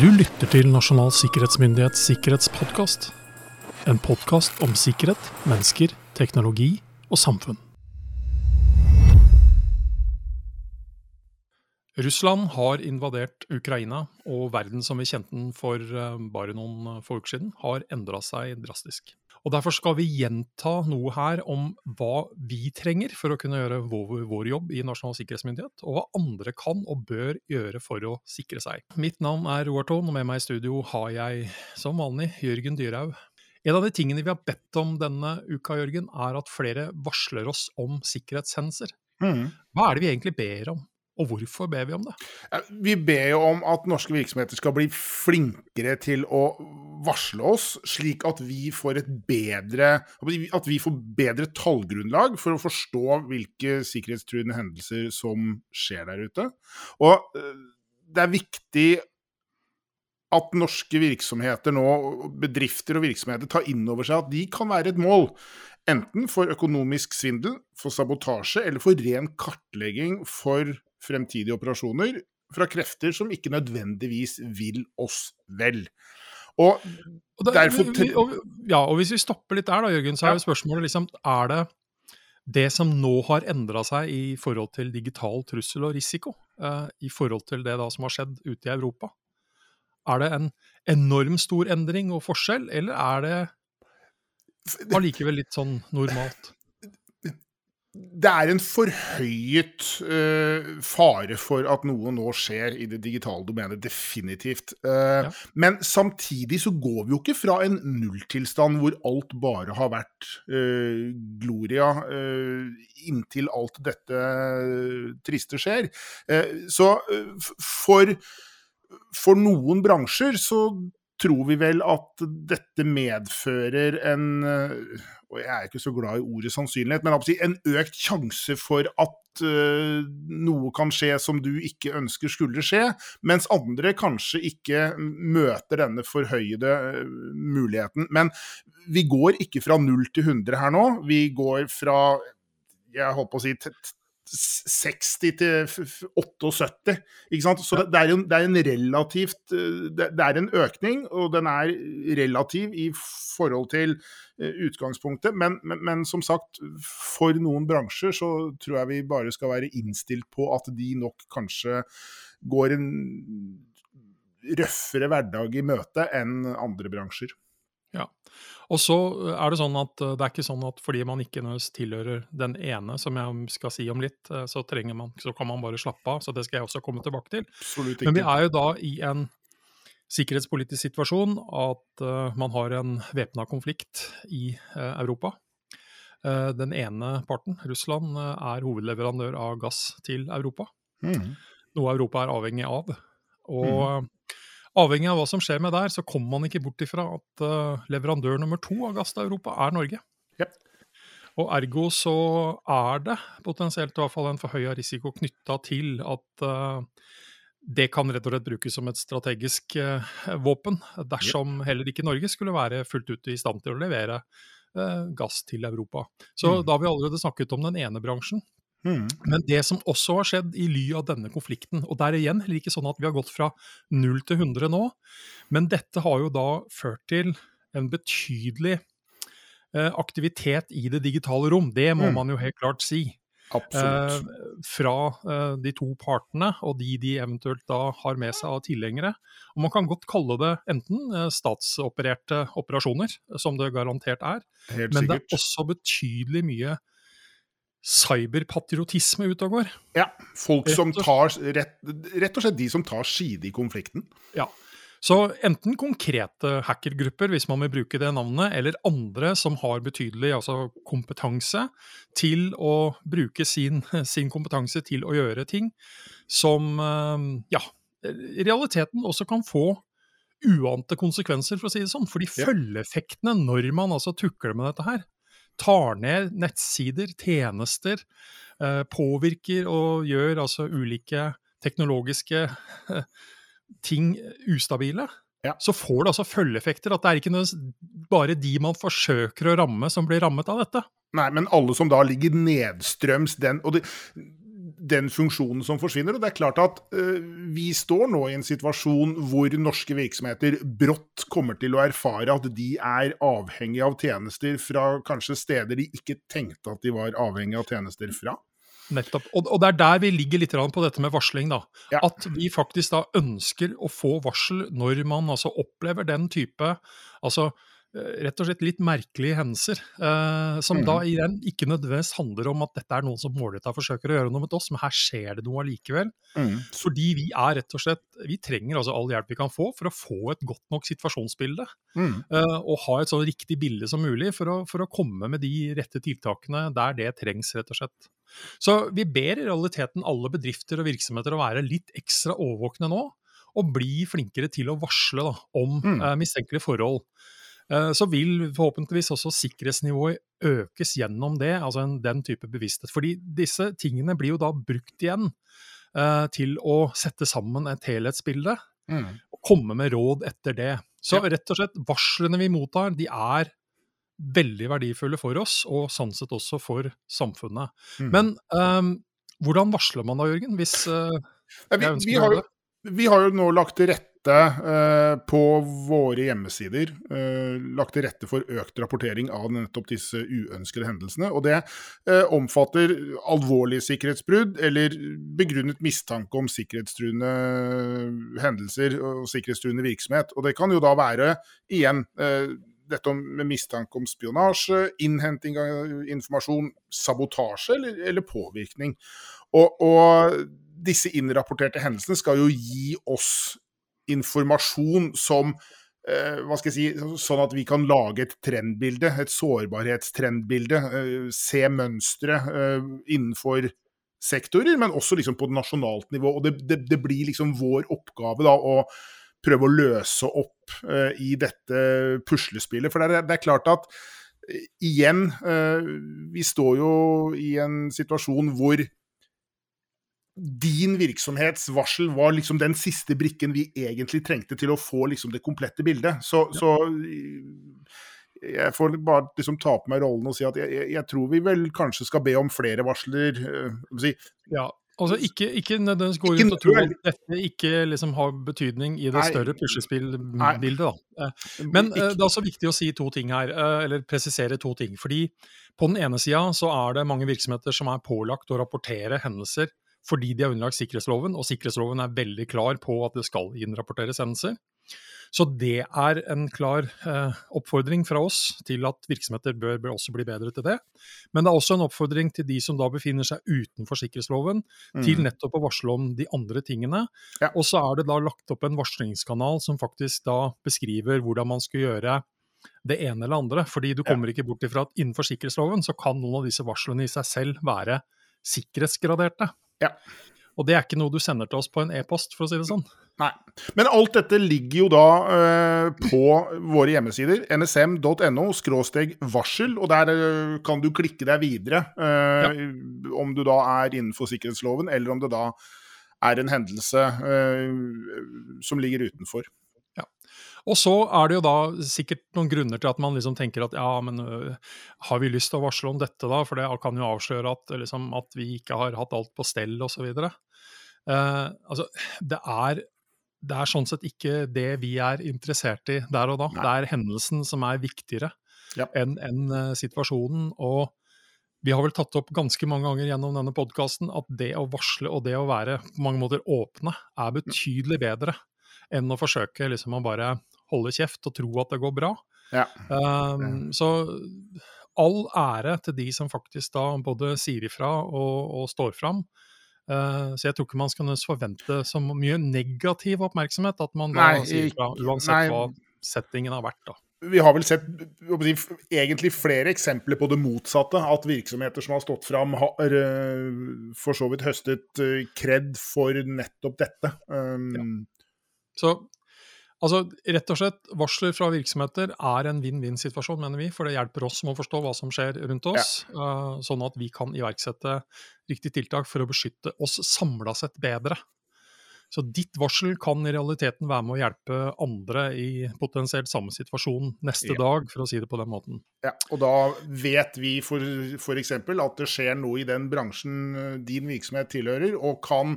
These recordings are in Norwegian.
Du lytter til Nasjonal sikkerhetsmyndighets sikkerhetspodkast. En podkast om sikkerhet, mennesker, teknologi og samfunn. Russland har invadert Ukraina, og verden som vi kjente den for eh, bare noen få uker siden, har endra seg drastisk. Og Derfor skal vi gjenta noe her om hva vi trenger for å kunne gjøre vår, vår, jobb i Nasjonal sikkerhetsmyndighet, og hva andre kan og bør gjøre for å sikre seg. Mitt navn er Roar Thon, og med meg i studio har jeg som vanlig Jørgen Dyrhaug. En av de tingene vi har bedt om denne uka, Jørgen, er at flere varsler oss om sikkerhetshendelser. Mm. Hva er det vi egentlig ber om? Og hvorfor ber vi om det? Vi ber jo om at norske virksomheter skal bli flinkere til å varsle oss, slik at vi får et bedre At vi får bedre tallgrunnlag for å forstå hvilke sikkerhetstruende hendelser som skjer der ute. Og eh, det er viktig at norske virksomheter nå, bedrifter og virksomheter, tar inn over seg at de kan være et mål. Enten for økonomisk svindel, for sabotasje eller for ren kartlegging for fremtidige operasjoner fra krefter som ikke nødvendigvis vil oss vel. Og, og det, derfor og, Ja, og hvis vi stopper litt der, da, Jørgen, så er jo spørsmålet liksom Er det det som nå har endra seg i forhold til digital trussel og risiko, eh, i forhold til det da som har skjedd ute i Europa? Er det en enorm stor endring og forskjell, eller er det allikevel litt sånn normalt? Det er en forhøyet uh, fare for at noe nå skjer i det digitale domenet, definitivt. Uh, ja. Men samtidig så går vi jo ikke fra en nulltilstand hvor alt bare har vært uh, gloria inntil alt dette triste skjer. så for, for noen bransjer så tror vi vel at dette medfører en og jeg er ikke så glad i ordet sannsynlighet, men en økt sjanse for at uh, noe kan skje som du ikke ønsker skulle skje, mens andre kanskje ikke møter denne forhøyede uh, muligheten. Men vi går ikke fra 0 til 100 her nå. Vi går fra jeg holdt på å si 60 til 78. Ikke sant? Så det er, en, det er en relativt eh, Det er en økning, og den er relativ i forhold til eh, utgangspunktet. Men, men, men, som sagt, for noen bransjer så tror jeg vi bare skal være innstilt på at de nok kanskje går en røffere hverdag i møte enn andre bransjer. Ja. Og så eh, er det sånn at eh, det er ikke sånn at fordi man ikke nødvendigvis tilhører den ene, som jeg skal si om litt, så så, man, så kan man bare slappe av. Så det skal jeg også komme tilbake til. Men vi er jo da i en sikkerhetspolitisk situasjon at uh, man har en væpna konflikt i uh, Europa. Uh, den ene parten, Russland, er hovedleverandør av gass til Europa. Mm. Noe Europa er avhengig av. Og mm. Avhengig av hva som skjer med der, så kommer man ikke bort ifra at uh, leverandør nummer to av gass til Europa er Norge. Yep. Og ergo så er det potensielt i hvert fall en forhøya risiko knytta til at uh, det kan rett og slett brukes som et strategisk uh, våpen, dersom yep. heller ikke Norge skulle være fullt ut i stand til å levere gass til Europa. Så mm. da har vi allerede snakket om den ene bransjen. Mm. Men det som også har skjedd i ly av denne konflikten, og der er igjen heller ikke sånn at vi har gått fra 0 til 100 nå, men dette har jo da ført til en betydelig eh, aktivitet i det digitale rom. Det må mm. man jo helt klart si. Eh, fra eh, de to partene og de de eventuelt da har med seg av tilhengere. Og Man kan godt kalle det enten eh, statsopererte operasjoner, som det garantert er, helt men sikkert. det er også betydelig mye cyberpatriotisme ute og går. Ja. Folk som tar rett, rett, og slett de som tar side i konflikten. Ja. Så enten konkrete hackergrupper, hvis man vil bruke det navnet, eller andre som har betydelig altså kompetanse til å bruke sin, sin, kompetanse til å gjøre ting som eh, ja, i realiteten også kan få uante konsekvenser, for å si det sånn. Fordi ja. følgeeffektene når man altså tukler med dette her, tar ned nettsider, tjenester, eh, påvirker og gjør altså ulike teknologiske eh, ting ustabile, ja. så får det altså følgeeffekter. At det er ikke bare de man forsøker å ramme, som blir rammet av dette. Nei, men alle som da ligger nedstrøms den Og det, den funksjonen som forsvinner. Og det er klart at uh, vi står nå i en situasjon hvor norske virksomheter brått kommer til å erfare at de er avhengig av tjenester fra kanskje steder de ikke tenkte at de var avhengig av tjenester fra. Nettopp. Og, og, det er der vi ligger litt på dette med varsling. da. Ja. At vi faktisk da ønsker å få varsel når man altså opplever den type altså Eh, rett og slett litt merkelige hendelser. Eh, som mm. da igjen ikke nødvendigvis handler om at dette er noen som målretta forsøker å gjøre noe med oss, men her skjer det noe allikevel. Mm. Fordi vi er rett og slett Vi trenger altså all hjelp vi kan få for å få et godt nok situasjonsbilde. Mm. Eh, og ha et så riktig bilde som mulig for å, for å komme med de rette tiltakene der det trengs, rett og slett. Så vi ber i realiteten alle bedrifter og virksomheter å være litt ekstra årvåkne nå. Og bli flinkere til å varsle da, om mm. eh, mistenkelige forhold. Eh, så vil forhåpentligvis også sikkerhetsnivået økes gjennom det, altså den type bevissthet. Fordi disse tingene blir jo da brukt igjen uh, til å sette sammen et helhetsbilde. Mm. Og komme med råd etter det. Så ja. rett og slett, varslene vi mottar, de er veldig verdifulle for oss, og sånn sett også for samfunnet. Mm. Men um, hvordan varsler man da, Jørgen? Hvis uh, ja, vi, vi, har, vi, har, jo nå lagt til rette rette eh, på våre hjemmesider eh, lagt til rette for økt rapportering av nettopp disse uønskede hendelsene. Og det eh, omfatter alvorlige sikkerhetsbrudd eller begrunnet mistanke om sikkerhetstruende hendelser og sikkerhetstruende virksomhet. Og det kan jo da være, igjen, dette med mistanke om spionasje, innhenting av informasjon, sabotasje eller, eller påvirkning. Og, og, disse innrapporterte hendelsene skal jo gi oss informasjon som eh, hva skal jeg si, Sånn at vi kan lage et trendbilde, et sårbarhetstrendbilde. Eh, se mønstre eh, innenfor sektorer, men også liksom på nasjonalt nivå. Og det, det, det, blir liksom vår oppgave da å prøve å løse opp i dette puslespillet. For det er, det er klart at igjen, vi står jo i en situasjon hvor din virksomhetsvarsel var liksom den siste brikken vi egentlig trengte til å få liksom det komplette bildet. Så, ja. så jeg får bare liksom ta på meg rollen og si at jeg, jeg, tror vi vel kanskje skal be om flere varsler. Øh, si. Ja, altså ikke, ikke nødvendigvis gå rundt og tro at dette ikke liksom har betydning i det Nei. større puslespillbildet. Eh, men uh, det er også viktig å si to ting her, eller presisere to ting. fordi på den ene sida så er det mange virksomheter som er pålagt å rapportere hendelser fordi de er underlagt sikkerhetsloven, og sikkerhetsloven er veldig klar på at det skal innrapporteres hendelser. Så det er en klar eh, oppfordring fra oss til at virksomheter bør, bør, også bli bedre til det. Men det er også en oppfordring til de som da befinner seg utenfor sikkerhetsloven, mm. til nettopp å varsle om de andre tingene. Ja. Og så er det da lagt opp en varslingskanal som faktisk da beskriver hvordan man skal gjøre det ene eller andre. Fordi du kommer ja. ikke bort ifra at innenfor sikkerhetsloven så kan noen av disse varslene i seg selv være sikkerhetsgraderte. Ja. Og det er ikke noe du sender til oss på en e-post, for å si det sånn. Nei. Men alt dette ligger jo da uh, på våre hjemmesider. nsm.no skråsteg varsel, og der uh, kan du klikke deg videre. Uh, ja. Om du da er innenfor sikkerhetsloven, eller om det da er en hendelse som ligger utenfor. Og så er det jo da sikkert noen grunner til at man liksom tenker at ja, men øh, har vi lyst til å varsle om dette da, for det kan jo avsløre at, liksom, at vi ikke har hatt alt på stell osv. Uh, altså, det er, det er sånn sett ikke det vi er interessert i der og da. Nei. Det er hendelsen som er viktigere ja. enn en, uh, situasjonen. og vi har vel tatt opp ganske mange ganger gjennom denne podkasten at det å varsle og det å være på mange måter åpne er betydelig bedre enn å forsøke liksom å bare holde kjeft og tro at det går bra. Ja. Um, så all ære til de som faktisk da både sier ifra og, og står fram. Uh, så jeg tror ikke man skal forvente så mye negativ oppmerksomhet, at man da nei, sier ifra uansett nei. hva settingen har vært. da. Vi har vel sett egentlig flere eksempler på det motsatte. At virksomheter som har stått fram, har uh, for så vidt høstet uh, kred for nettopp dette. Um, ja. Så Altså, rett og slett, Varsler fra virksomheter er en vinn-vinn-situasjon, mener vi. For det hjelper oss med å forstå hva som skjer rundt oss, ja. uh, sånn at vi kan iverksette riktige tiltak for å beskytte oss samla sett bedre. Så ditt varsel kan i realiteten være med å hjelpe andre i potensielt samme situasjon neste ja. dag, for å si det på den måten. Ja, Og da vet vi f.eks. at det skjer noe i den bransjen eh, din virksomhet tilhører, og kan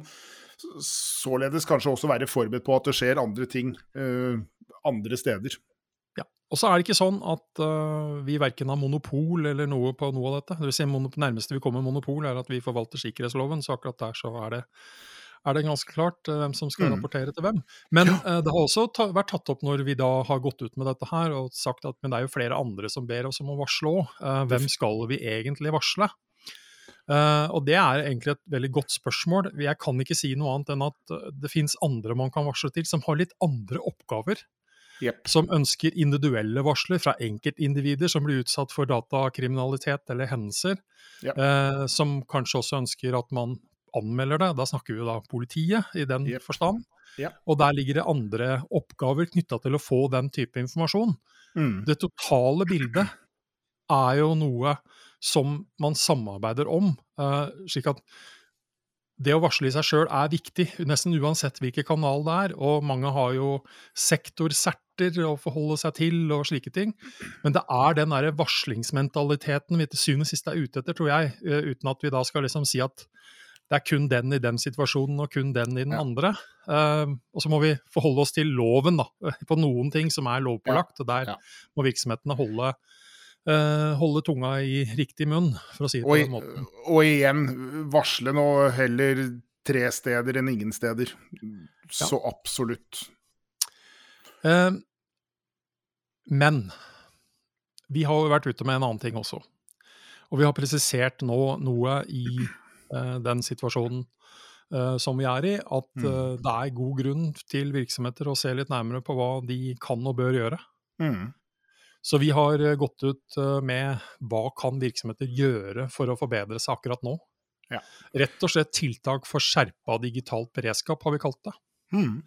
således kanskje også være forberedt på at det skjer andre ting uh, andre steder. Ja, og så er det ikke sånn at uh, vi verken har monopol eller noe på noe av dette. Det vil si, nærmeste vi kommer monopol, er at vi forvalter sikkerhetsloven, så akkurat der så er det er det ganske klart uh, hvem som skal mm. rapportere til hvem. Men det har også ta vært tatt opp når vi da har gått ut med dette her og sagt at men det er jo flere andre som ber oss om å varsle òg. Hvem skal vi egentlig varsle? Og Det er egentlig et veldig godt spørsmål. Jeg kan ikke si noe annet enn at det finnes andre man kan varsle til, som har litt andre oppgaver. Yep. Som ønsker individuelle varsler fra enkeltindivider som blir utsatt for datakriminalitet eller hendelser. Yep. som kanskje også ønsker at man anmelder det. Da snakker vi jo da politiet i den yep. forstand. Og der ligger det andre oppgaver knytta til å få den type informasjon. Mm. Det totale bildet er jo noe som man samarbeider om. Uh, slik at det å varsle i seg sjøl er viktig, nesten uansett hvilken kanal det er. Og mange har jo sektorserter å forholde seg til og slike ting. Men det er den derre varslingsmentaliteten vi til syvende og sist er ute etter, tror jeg. Eh, uten at vi da skal liksom si at det er kun den i den situasjonen og kun den i den ja. andre. Uh, og så må vi forholde oss til loven da, på noen ting som er lovpålagt. og Der må virksomhetene holde, holde, tunga i riktig munn, for å si det på den måten. Og igjen, varsle nå heller tre steder enn ingen steder. Så ja. absolutt. Eh, men vi har jo vært ute med en annen ting også. Og vi har presisert nå noe i Eh, den situasjonen eh, som vi er i, at mm. Eh, det er god grunn til virksomheter å se litt nærmere på hva de kan og bør gjøre. Mm. Så vi har gått ut med hva kan virksomheter gjøre for å forbedre seg akkurat nå. Ja. Rett og slett tiltak for skjerpa digitalt beredskap, har vi kalt det. Mm.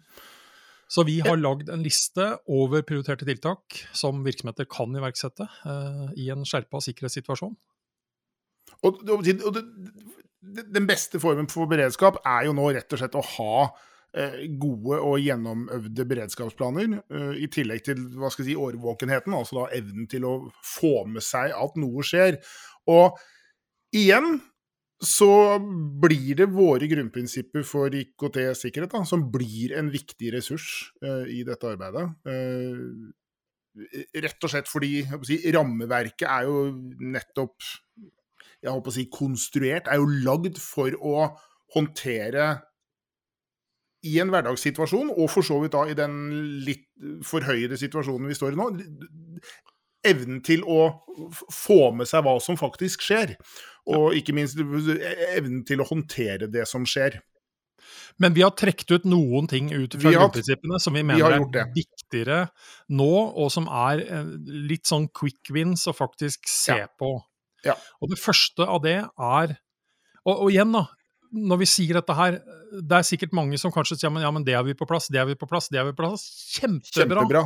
Så vi har lagd en liste over prioriterte tiltak som virksomheter kan iverksette eh, i en skjerpa sikkerhetssituasjon. Og, og, og den beste formen for beredskap er jo nå rett og slett å ha eh, gode og gjennomøvde beredskapsplaner, eh, i tillegg til hva skal jeg si, årvåkenheten, altså da evnen til å få med seg at noe skjer. Og igjen så blir det våre grunnprinsipper for IKT-sikkerhet som blir en viktig ressurs uh, i dette arbeidet. Rett og slett fordi si, rammeverket er jo nettopp jeg håper å si konstruert, er jo lagd for å håndtere i en hverdagssituasjon, og for så vidt da i den litt forhøyede situasjonen vi står i nå, evnen til å få med seg hva som faktisk skjer. Og ikke minst evnen til å håndtere det som skjer. Men vi har trukket ut noen ting ut fra grunnprinsippene som vi mener vi er viktigere nå, og som er eh, litt sånn quick wins å faktisk se ja. på. Ja. Og det første av det er og, og, igjen, da, når vi sier dette her Det er sikkert mange som kanskje sier men, ja, men det er vi på plass, det er vi på plass, det er vi på plass. Kjempebra! Kjempebra.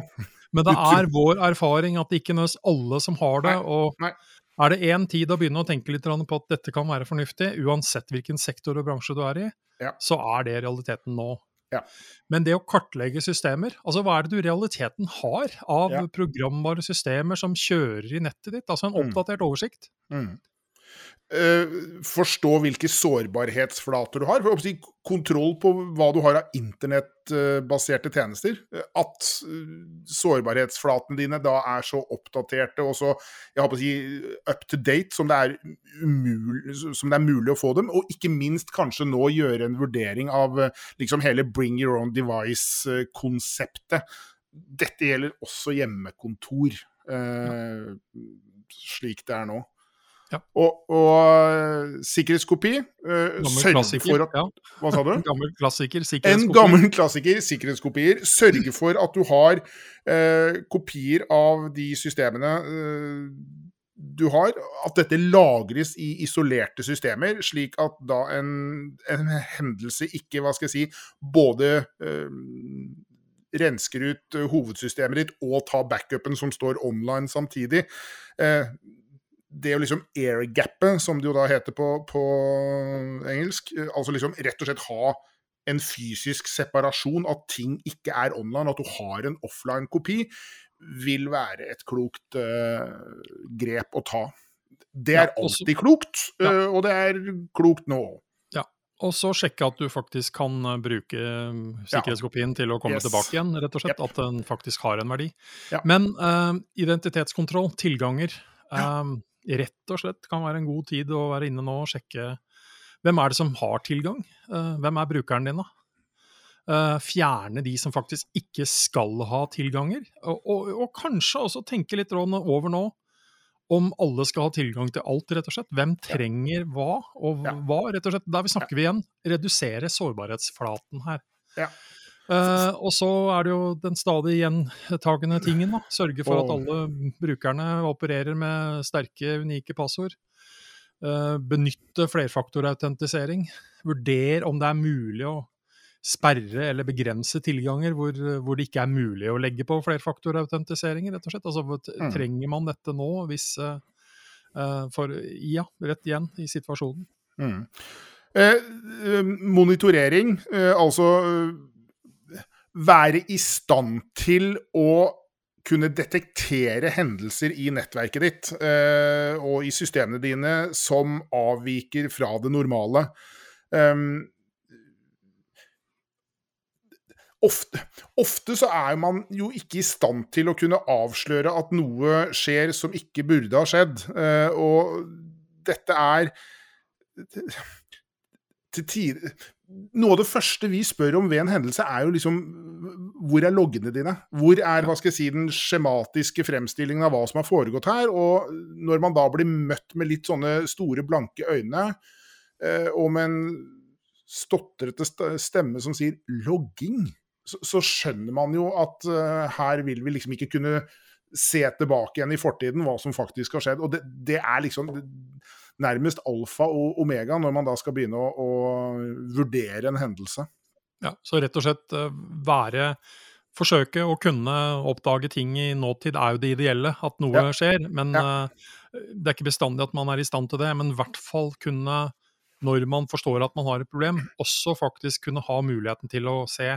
Men det er vår erfaring at det ikke nødvendigvis alle som har det. Og Nei. Er det én tid å begynne å tenke litt på at dette kan være fornuftig, uansett hvilken sektor og bransje du er i, ja. så er det realiteten nå. Ja. Men det å kartlegge systemer, altså hva er det du i realiteten har av ja. programvare systemer som kjører i nettet ditt? Altså en mm. oppdatert oversikt. Mm. Uh, forstå hvilke sårbarhetsflater du har. For å si, kontroll på hva du har av internettbaserte tjenester. At uh, sårbarhetsflatene dine da er så oppdaterte og så jeg håper å si, up to date som det, umulig, som det, er mulig å få dem. Og ikke minst kanskje nå gjøre en vurdering av liksom hele bring your own device-konseptet. Dette gjelder også hjemmekontor, eh, slik det er nå. Ja. Og, og, sikkerhetskopi uh, sørge for at ja. Hva sa du? gammel klassiker, En gammel klassiker, sikkerhetskopier. Sørge for at du har uh, kopier av de systemene uh, du har. At dette lagres i isolerte systemer, slik at da en, en hendelse ikke, hva skal jeg si, både rensker ut hovedsystemet ditt og tar backupen som står online samtidig. Eh, det å liksom airgappe, som det jo da heter på, på engelsk, eh, altså liksom rett og slett ha en fysisk separasjon, at ting ikke er online, at du har en offline kopi, vil være et klokt uh, grep å ta. Det er alltid klokt, uh, og det er klokt nå òg. Og så sjekke at du faktisk kan bruke mm, sikkerhetskopien ja. til å komme yes. tilbake igjen, rett og slett. Yep. At den faktisk har en verdi. Ja. Men uh, identitetskontroll, tilganger, um, rett og slett kan være en god tid å være inne nå og sjekke hvem er det som har tilgang. Uh, hvem er brukeren din, da? Uh, fjerne de som faktisk ikke skal ha tilganger. Og, og, og kanskje også tenke litt over nå om alle skal ha tilgang til alt, rett og slett. Hvem trenger hva, og hva, rett og slett. Der vi snakker vi igjen redusere sårbarhetsflaten her. Ja. Uh, og så er det jo den stadig gjentagende tingen, da. Sørge for at alle brukerne opererer med sterke, unike passord. Uh, benytte flerfaktorautentisering. Vurder om det er mulig å sperre eller begrense tilganger hvor, hvor, det ikke er mulig å legge på flerfaktorautentisering, rett og slett. Altså, mm. Trenger man dette nå hvis uh, For ja, rett igjen i situasjonen. Mm. Eh, monitorering, eh, altså være i stand til å kunne detektere hendelser i nettverket ditt eh, og i systemene dine som avviker fra det normale. Um, Ofte, ofte, så er man jo ikke i stand til å kunne avsløre at noe skjer som ikke burde ha skjedd. Eh, og dette er til tider Noe av det første vi spør om ved en hendelse, er jo liksom Hvor er loggene dine? Hvor er hva skal jeg si, den skjematiske fremstillingen av hva som har foregått her? Og når man da blir møtt med litt sånne store, blanke øyne, uh, og med en stotrete stemme som sier 'logging', så, så, skjønner man jo at uh, her vil vi liksom ikke kunne se tilbake igjen i fortiden hva som faktisk har skjedd. Og det, det er liksom nærmest alfa og omega når man da skal begynne å, å vurdere en hendelse. Ja, så rett og slett uh, være Forsøke å kunne oppdage ting i nåtid er jo det ideelle, at noe ja. skjer. Men ja. uh, det er ikke bestandig at man er i stand til det. Men i hvert fall kunne, når man forstår at man har et problem, også faktisk kunne ha muligheten til å se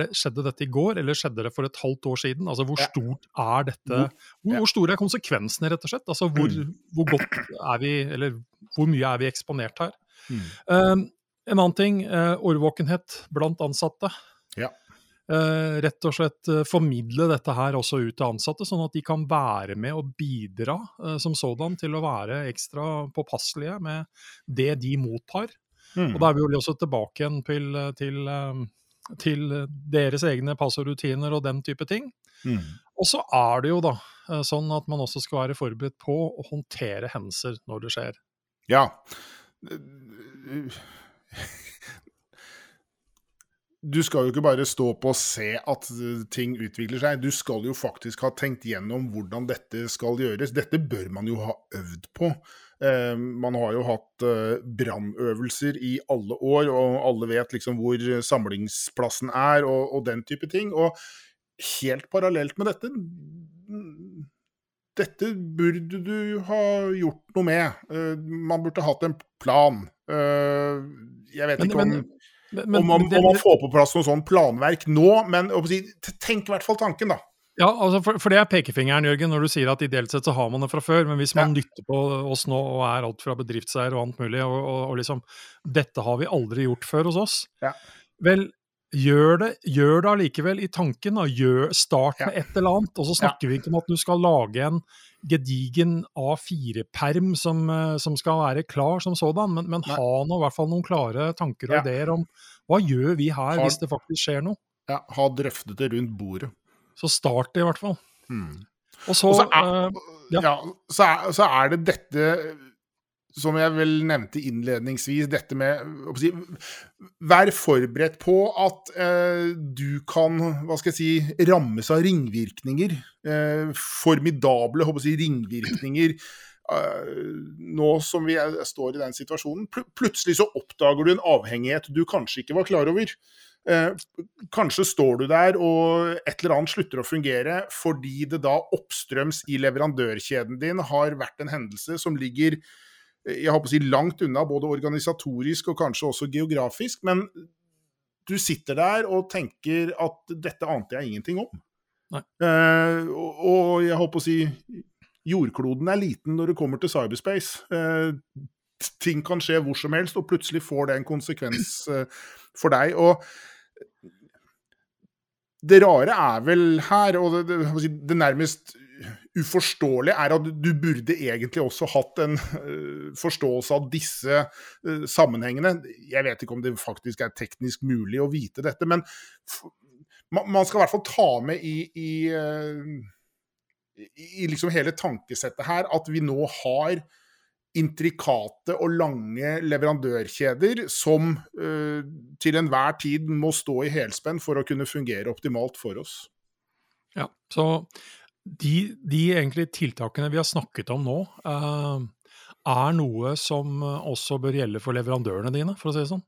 det, skjedde dette i går, eller skjedde det for et halvt år siden? Altså, Hvor stort er dette? Hvor, hvor store er konsekvensene, rett og slett? Altså, hvor, mm. hvor, godt er vi, eller hvor mye er vi eksponert her? Mm. Uh, en annen ting, uh, årvåkenhet blant ansatte. Ja. Uh, rett og slett uh, formidle dette her også ut til ansatte, sånn at de kan være med og bidra uh, som sådan til å være ekstra påpasselige med det de mottar. Mm. Og Da er vi jo også tilbake igjen til, til til deres egne passordrutiner og den type ting. Mm. Og så er det jo da eh, sånn at man også skal være forberedt på å håndtere hendelser når det skjer. Ja. Du skal jo ikke bare stå på og se at ting utvikler seg. Du skal jo faktisk ha tenkt gjennom hvordan dette skal gjøres. Dette bør man jo ha øvd på. Eh, man har jo hatt eh, brannøvelser i alle år, og alle vet liksom hvor samlingsplassen er, og, og, den type ting. Og helt parallelt med dette Dette burde du ha gjort noe med. Eh, man burde hatt en plan. Jeg vet ikke om, men, men, om, man, om man får på plass noe sånn planverk nå, men tenk i hvert fall tanken, da. Ja, altså for, for, det er pekefingeren, Jørgen, når du sier at ideelt sett så har man det fra før. Men hvis man ja. lytter på oss nå og er alt fra bedriftseier og annet mulig, og, og, og, liksom Dette har vi aldri gjort før hos oss. Ja. Vel, gjør det, gjør det allikevel i tanken. da, gjør, Start med et eller annet. Og så snakker vi ikke om at du skal lage en gedigen A4-perm som, eh, som, skal være klar som sådan, men, men ha nå i hvert fall noen klare tanker og ideer om hva gjør vi her har, hvis det faktisk skjer noe. Ja, ha drøftet det rundt bordet. Så start det, i hvert fall. Mm. Og så, så, er, uh, ja. Ja, så, er, så, er, det dette som jeg vel nevnte innledningsvis, dette med si, Vær forberedt på at eh, du kan hva skal jeg si, rammes av ringvirkninger. Eh, formidable jeg, ringvirkninger. Eh, nå som vi er, står i den situasjonen. Pl plutselig så oppdager du en avhengighet du kanskje ikke var klar over. Eh, kanskje står du der og et eller annet slutter å fungere fordi det da oppstrøms i leverandørkjeden din har vært en hendelse som ligger eh, jeg håper å si, langt unna, både organisatorisk og kanskje også geografisk. Men du sitter der og tenker at dette ante jeg ingenting om. Uh, og, og, jeg håper å si Jordkloden er liten når det kommer til cyberspace. Uh, ting kan skje hvor som helst, og plutselig får det en konsekvens uh, for deg. Og det rare er vel her, og det, det, det nærmest uforståelige, er at du burde egentlig også hatt en uh, forståelse av disse uh, sammenhengene. Jeg vet ikke om det faktisk er teknisk mulig å vite dette, men man skal i hvert fall ta med i, i, uh, i liksom hele tankesettet her at vi nå har intrikate og lange leverandørkjeder som uh, til enhver tid må stå i helspenn for å kunne fungere optimalt for oss. Ja, så de, de tiltakene vi har snakket om nå, uh, er noe som også bør gjelde for leverandørene dine, for å si det sånn.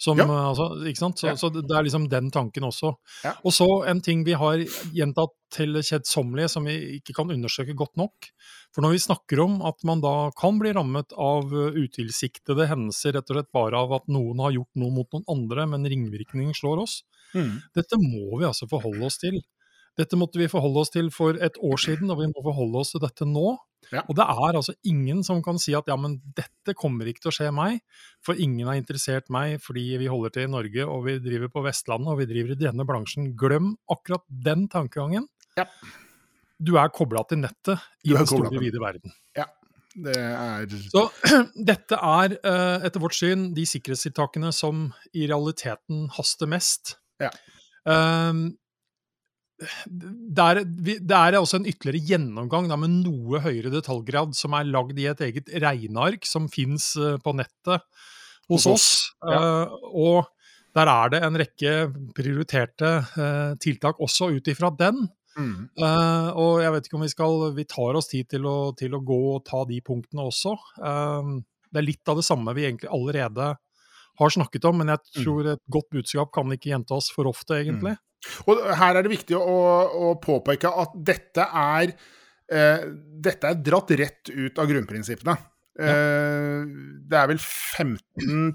Som, ja. altså, ikke sant? Så, ja. så, det er liksom den tanken også. Ja. Og så en ting vi har gjentatt til kjedsommelige, som vi ikke kan undersøke godt nok. For når vi snakker om at man da kan bli rammet av utilsiktede hendelser rett og slett bare av at noen har gjort noe mot noen andre, men ringvirkningen slår oss, mm. dette må vi altså forholde oss til. Dette måtte vi forholde oss til for et år siden, og vi må forholde oss til dette nå. Ja. Og det er altså ingen som kan si at ja, men dette kommer ikke til å skje meg, for ingen har interessert meg fordi vi holder til i Norge og vi driver på Vestlandet og vi driver i denne bransjen. Glem akkurat den tankegangen. Ja. Du er kobla til nettet i den store, vide verden. Ja. Det er Så dette er eh, etter vårt syn de sikkerhetstiltakene som i realiteten haster mest. Ja. Um, det er, det er, også en ytterligere gjennomgang da, med noe høyere detaljgrad, som er lagd i et eget regneark som fins uh, på nettet hos oss. Ja. Uh, og der er det en rekke prioriterte uh, tiltak også ut ifra den. Mm. og jeg vet ikke om vi skal Vi tar oss tid til å, til å gå og ta de punktene også. det er litt av det samme vi egentlig allerede har snakket om, men jeg mm. tror et godt budskap kan ikke gjenta oss for ofte, egentlig. Mm. Og her er det viktig å, å påpeke at dette er, eh, dette er dratt rett ut av grunnprinsippene. Ja. Eh, det er vel 15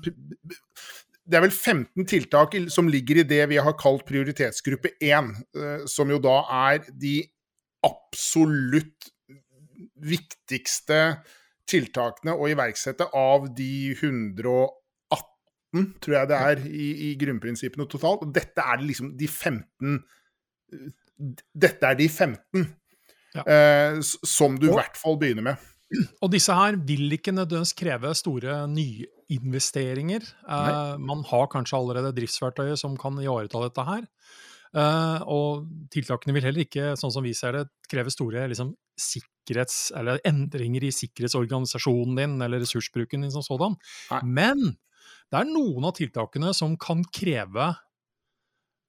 det er vel 15 tiltak som ligger i det vi har kalt prioritetsgruppe 1, eh, som jo da er de absolutt viktigste tiltakene å iverksette av de 180 tror jeg det er, i, i grunnprinsippene totalt. Og dette er liksom de 15 Dette er de 15 ja. eh, som du i hvert fall begynner med. Og disse her vil ikke nødvendigvis kreve store nyinvesteringer. Eh, man har kanskje allerede driftsverktøyet som kan ivareta dette her. Uh, og tiltakene vil heller ikke, sånn som vi ser det, kreve store liksom, sikkerhets, eller endringer i sikkerhetsorganisasjonen din eller ressursbruken din som sådan. Nei. Men det er noen av tiltakene som kan kreve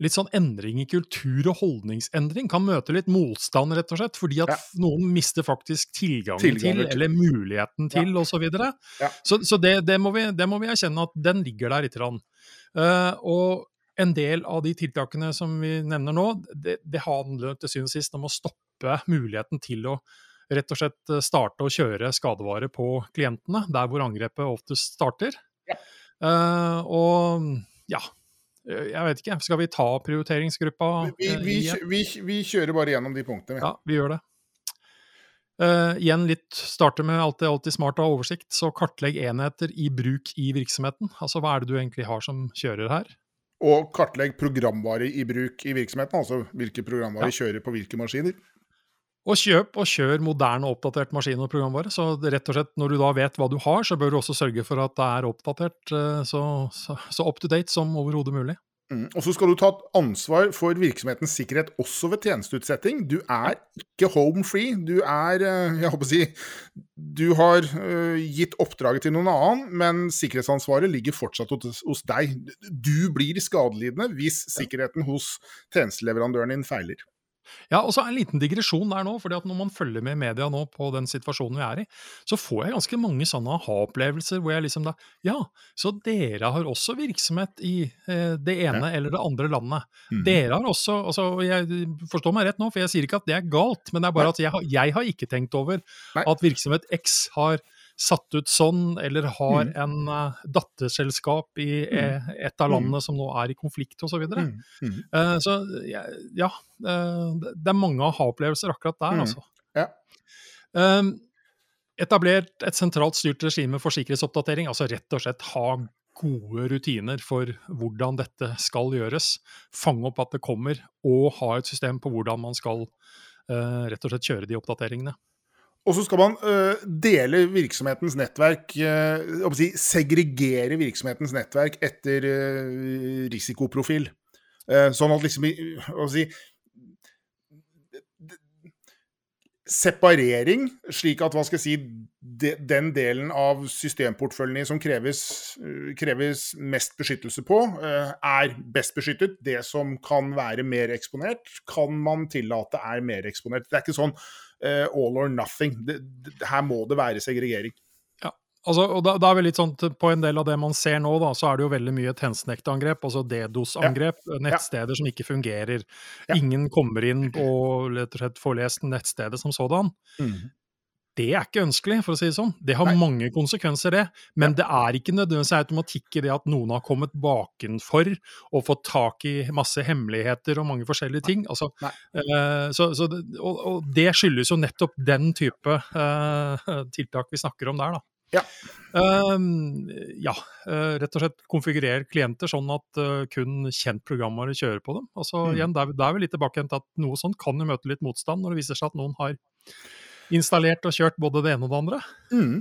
litt sånn endring i kultur og holdningsendring. Kan møte litt motstand, rett og slett, fordi at ja. noen mister faktisk tilgangen, tilgangen til, eller muligheten til, ja. osv. Så, ja. så Så det, det, må vi, det, må vi, erkjenne at den ligger der lite grann. Uh, og en del av de tiltakene som vi nevner nå, det, det handler til syvende og sist om å stoppe muligheten til å rett og slett starte å kjøre skadevare på klientene, der hvor angrepet oftest starter. Ja. Uh, og ja, jeg vet ikke. Skal vi ta prioriteringsgruppa? Vi, vi, vi, vi kjører bare gjennom de punktene. Ja, vi gjør det. Uh, igjen litt starte med alt det alltid smart å ha oversikt, så kartlegg enheter i bruk i virksomheten. Altså hva er det du egentlig har som kjører her? Og kartlegg programvare i bruk i virksomheten, altså hvilke programvare ja. kjører på hvilke maskiner. Og kjøp og kjør moderne og oppdatert maskin og programvare. Så rett og slett når du da vet hva du har, så bør du også sørge for at det er oppdatert eh, så, så, så up to date som overhodet mulig. Mm. Og så skal du ta ansvar for virksomhetens sikkerhet også ved tjenesteutsetting. Du er ikke home free. Du er eh, Jeg håper å si Du har uh, gitt oppdraget til noen annen, men sikkerhetsansvaret ligger fortsatt hos, hos deg. Du blir skadelidende hvis sikkerheten hos tjenesteleverandøren din feiler. Ja, og så en liten digresjon der nå. fordi at Når man følger med i media nå på den situasjonen vi er i, så får jeg ganske mange sånne aha-opplevelser hvor jeg liksom da Ja, så dere har også virksomhet i eh, det ene ja. eller det andre landet. Mm. Dere har også altså jeg Forstår meg rett nå, for jeg sier ikke at det er galt, men det er bare Nei. at jeg jeg har, ikke tenkt over Nei. at virksomhet X har satt ut sånn, eller har mm. en uh, datterselskap i mm. et av mm. landene som nå er i konflikt osv. Så, videre. mm. mm. uh, så ja, det er mange aha-opplevelser akkurat der, mm. altså. Ja. Etablert et sentralt styrt regime for sikkerhetsoppdatering, altså rett og slett ha gode rutiner for hvordan dette skal gjøres. Fange opp at det kommer, og ha et system på hvordan man skal uh, rett og slett kjøre de oppdateringene. Og så skal man uh, dele virksomhetens nettverk, uh, si, segregere virksomhetens nettverk etter risikoprofil. sånn at liksom si, separering, slik at hva skal jeg si, de, den delen av systemportføljen som kreves, kreves, mest beskyttelse på, eh, er best beskyttet. Det som kan være mer eksponert, kan man tillate er mer eksponert. Det er ikke sånn uh, all or nothing. Det, det, her må det være segregering. Altså, og da, da, er vi litt sånn På en del av det man ser nå, da, så er det jo veldig mye tensnektangrep, altså DDoS-angrep. Ja. Nettsteder ja. som ikke fungerer. Ja. Ingen kommer inn og rett og slett får lest nettstedet som sådan. Mm. Det er ikke ønskelig, for å si det sånn. Det har Nei. mange konsekvenser, det. Men det er ikke nødvendigvis automatikk i det at noen har kommet bakenfor og fått tak i masse hemmeligheter og mange forskjellige ting. Altså, uh, så, så det, og, og, det skyldes jo nettopp den type uh, tiltak vi snakker om der, da. Ja. Uh, ja, uh, rett og slett konfigurer klienter sånn at kun kjent programvare kjører på dem. Altså mm. igjen, Der, er vi litt tilbake til at noe sånt kan jo møte litt motstand når det viser seg at noen har installert og kjørt både det ene og det andre. Mm.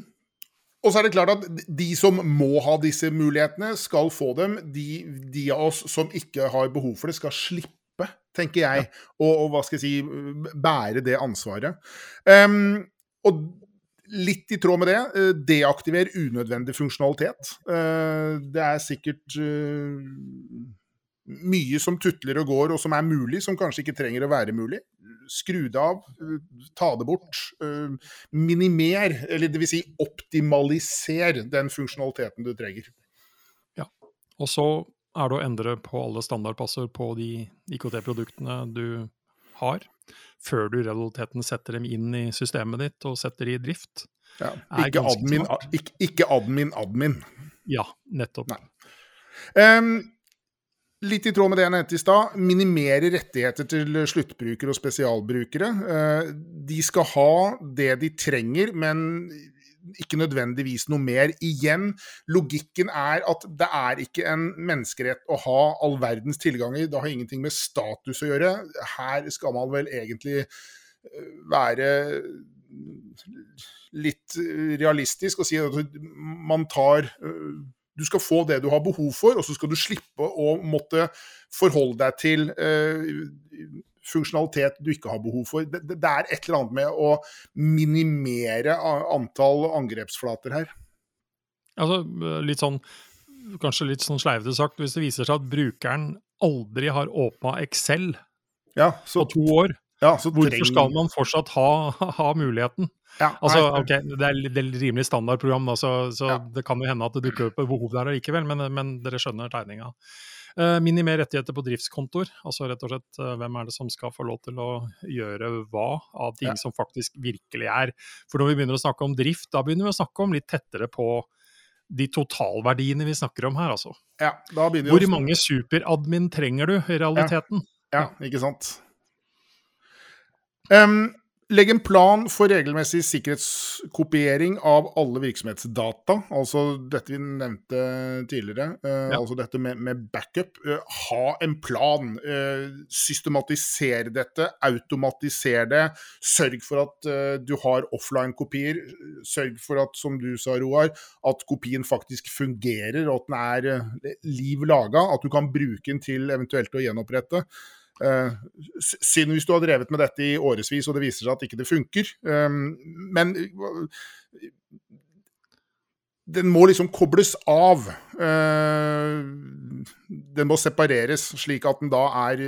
Og så er det klart at de som må ha disse mulighetene, skal få dem. De, de av oss som ikke har behov for det, skal slippe, tenker jeg, ja. og, og, hva skal jeg si, bære det ansvaret. Um, og litt i tråd med det, eh, deaktiver unødvendig funksjonalitet. Eh, det er sikkert eh, mye som tutler og går, og som er mulig, som kanskje ikke trenger å være mulig. Skru det av, ta det bort. Minimer, eller dvs. Si optimaliser den funksjonaliteten du trenger. Ja, og så er det å endre på alle standardpasser på de IKT-produktene du har før du i realiteten setter dem inn i systemet ditt og setter de i drift. Ja, ikke, admin, ikke, ikke, admin, admin. Ja, nettopp. Um, litt i tråd med det jeg nevnte i stad, minimere rettigheter til sluttbrukere og spesialbrukere. Uh, de skal ha det de trenger, men ikke nødvendigvis noe mer. Igjen, logikken er at det er ikke en menneskerett å ha all verdens tilganger. Det har ingenting med status å gjøre. Her skal man vel egentlig eh, være litt realistisk og si at man tar eh, du skal få det du har behov for, og så skal du slippe å måtte forholde deg til eh, funksjonalitet du ikke har behov for. Det, det, er et eller annet med å minimere antall angrepsflater her. Altså, litt sånn, kanskje litt sånn sleivete sagt, hvis det viser seg at brukeren aldri har åpna Excel ja, så, på to år, ja, hvorfor treng... skal man fortsatt ha, ha muligheten? Ja, altså, ok, Det er, det er rimelig standardprogram, da, så, så ja. det kan jo hende at det dukker opp behov der likevel, men, men dere skjønner tegninga. Uh, minimer rettigheter på driftskontoer. Altså rett og slett uh, hvem er det som skal få lov til å gjøre hva av ting ja. som faktisk virkelig er. For når vi begynner å snakke om drift, da begynner vi å snakke om litt tettere på de totalverdiene vi snakker om her, altså. Ja, Hvor mange superadmin trenger du i realiteten? Ja, ja ikke sant. Um, Legg en plan for regelmessig sikkerhetskopiering av alle virksomhetsdata. Altså dette vi nevnte tidligere. Uh, ja. Altså dette med, med backup. Uh, ha en plan. Uh, systematisere dette. Automatisere det. Sørg for at du har offline-kopier. Sørg for at, som du sa, Roar, at kopien faktisk fungerer, og at den er liv laga. At du kan bruke den til eventuelt å gjenopprette. Uh, synd hvis du har drevet med dette i årevis og det viser seg at ikke det funker. Um, men uh, den må liksom kobles av. Den må separeres, slik at den da er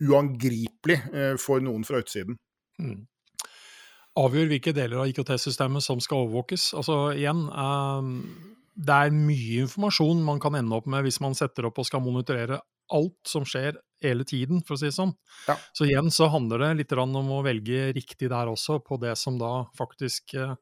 uangripelig for noen fra utsiden. Mm. Avgjør hvilke deler av IKT-systemet som skal overvåkes. Altså igjen, det er mye informasjon man kan ende opp med hvis man setter opp og skal monitorere alt som skjer hele tiden, for å si det sånn. Ja. Så igjen så handler det litt om å velge riktig der også, på det som da faktisk eh,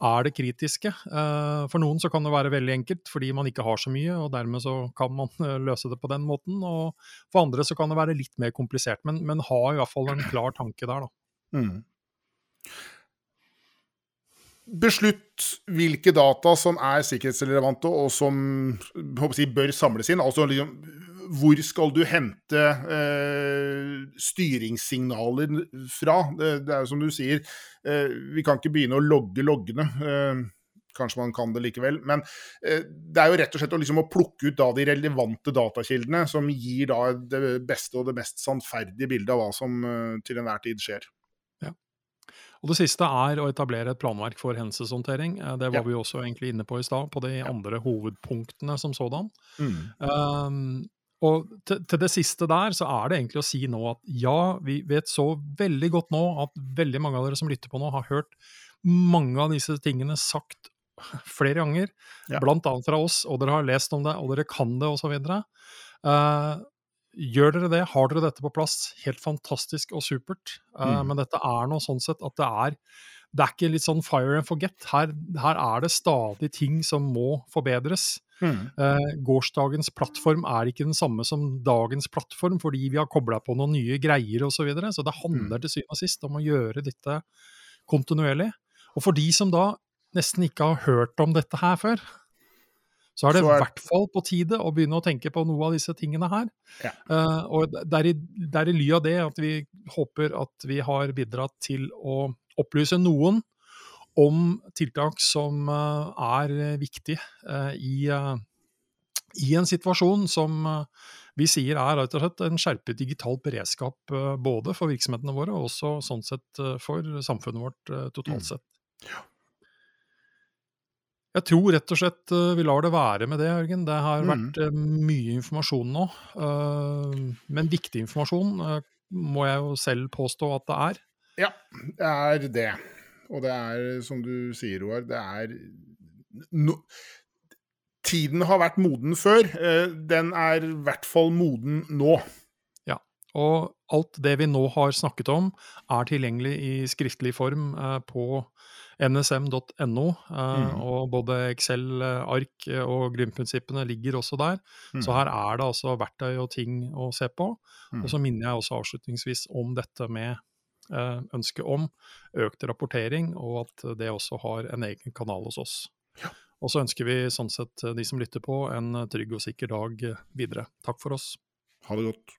er det kritiske. Eh, for noen så kan det være veldig enkelt fordi man ikke har så mye, og dermed så kan man eh, løse det på den måten. Og for andre så kan det være litt mer komplisert, men, men ha i hvert fall en klar tanke der, da. Mm. Beslutt hvilke data som er sikkerhetsrelevante og som jeg, bør samles inn. Altså liksom, hvor skal du hente eh, styringssignaler fra? Det, det, er jo som du sier, eh, vi kan ikke begynne å logge loggene. Eh, kanskje man kan det likevel. Men eh, det er jo rett og slett å, liksom, å plukke ut da, de relevante datakildene, som gir da, det beste og det mest sannferdige bildet av hva som eh, til enhver tid skjer. Og Det siste er å etablere et planverk for hendelseshåndtering. Eh, det var ja. vi også egentlig inne på i stad, på de ja. andre hovedpunktene som sådan. Mm. Um, og til, til, det siste der, så er det egentlig å si nå at ja, vi vet så veldig godt nå at veldig mange av dere som lytter på nå, har hørt mange av disse tingene sagt flere ganger, ja. blant annet fra oss, og dere har lest om det, og dere kan det, osv. Uh, gjør dere det, har dere dette på plass, helt fantastisk og supert. Uh, mm. Men dette er noe sånn sett at det er det er ikke litt sånn fire and forget. Her, her er det stadig ting som må forbedres. Mm. Eh, gårsdagens plattform er ikke den samme som dagens plattform, fordi vi har kobla på noen nye greier osv. Så, videre. så det handler mm. til syvende og sist om å gjøre dette kontinuerlig. Og for de som da nesten ikke har hørt om dette her før, så er det i hvert fall på tide å begynne å tenke på noe av disse tingene her. Ja. Uh, og det er, i, det er i ly av det at vi håper at vi har bidratt til å opplyse noen om tiltak som eh, er viktige eh, i, eh, i en situasjon som vi sier er rett og slett en skjerpet digital beredskap både for virksomhetene våre og også sånn sett for samfunnet vårt totalt mm. sett. Ja. Jeg tror rett og slett vi lar det være med det, Jørgen. Det har mm. vært mye informasjon nå. Men viktig informasjon må jeg jo selv påstå at det er. Ja, det er det. Og det er, som du sier, Roar, det er no Tiden har vært moden før. Eh, den er i hvert fall moden nå. Ja, og alt det vi nå har snakket om, er tilgjengelig i skriftlig form eh, på nsm.no. Eh, mm. Og både Excel-ark og grunnprinsippene ligger også der. Mm. Så her er det altså verktøy og ting å se på. Mm. Og så minner jeg også avslutningsvis om dette med Eh, ønske om økt rapportering, og at det også har en egen kanal hos oss. Ja. Og så ønsker vi sånn sett eh, de som lytter på, en eh, trygg og sikker dag videre. Takk for oss. Ha det godt.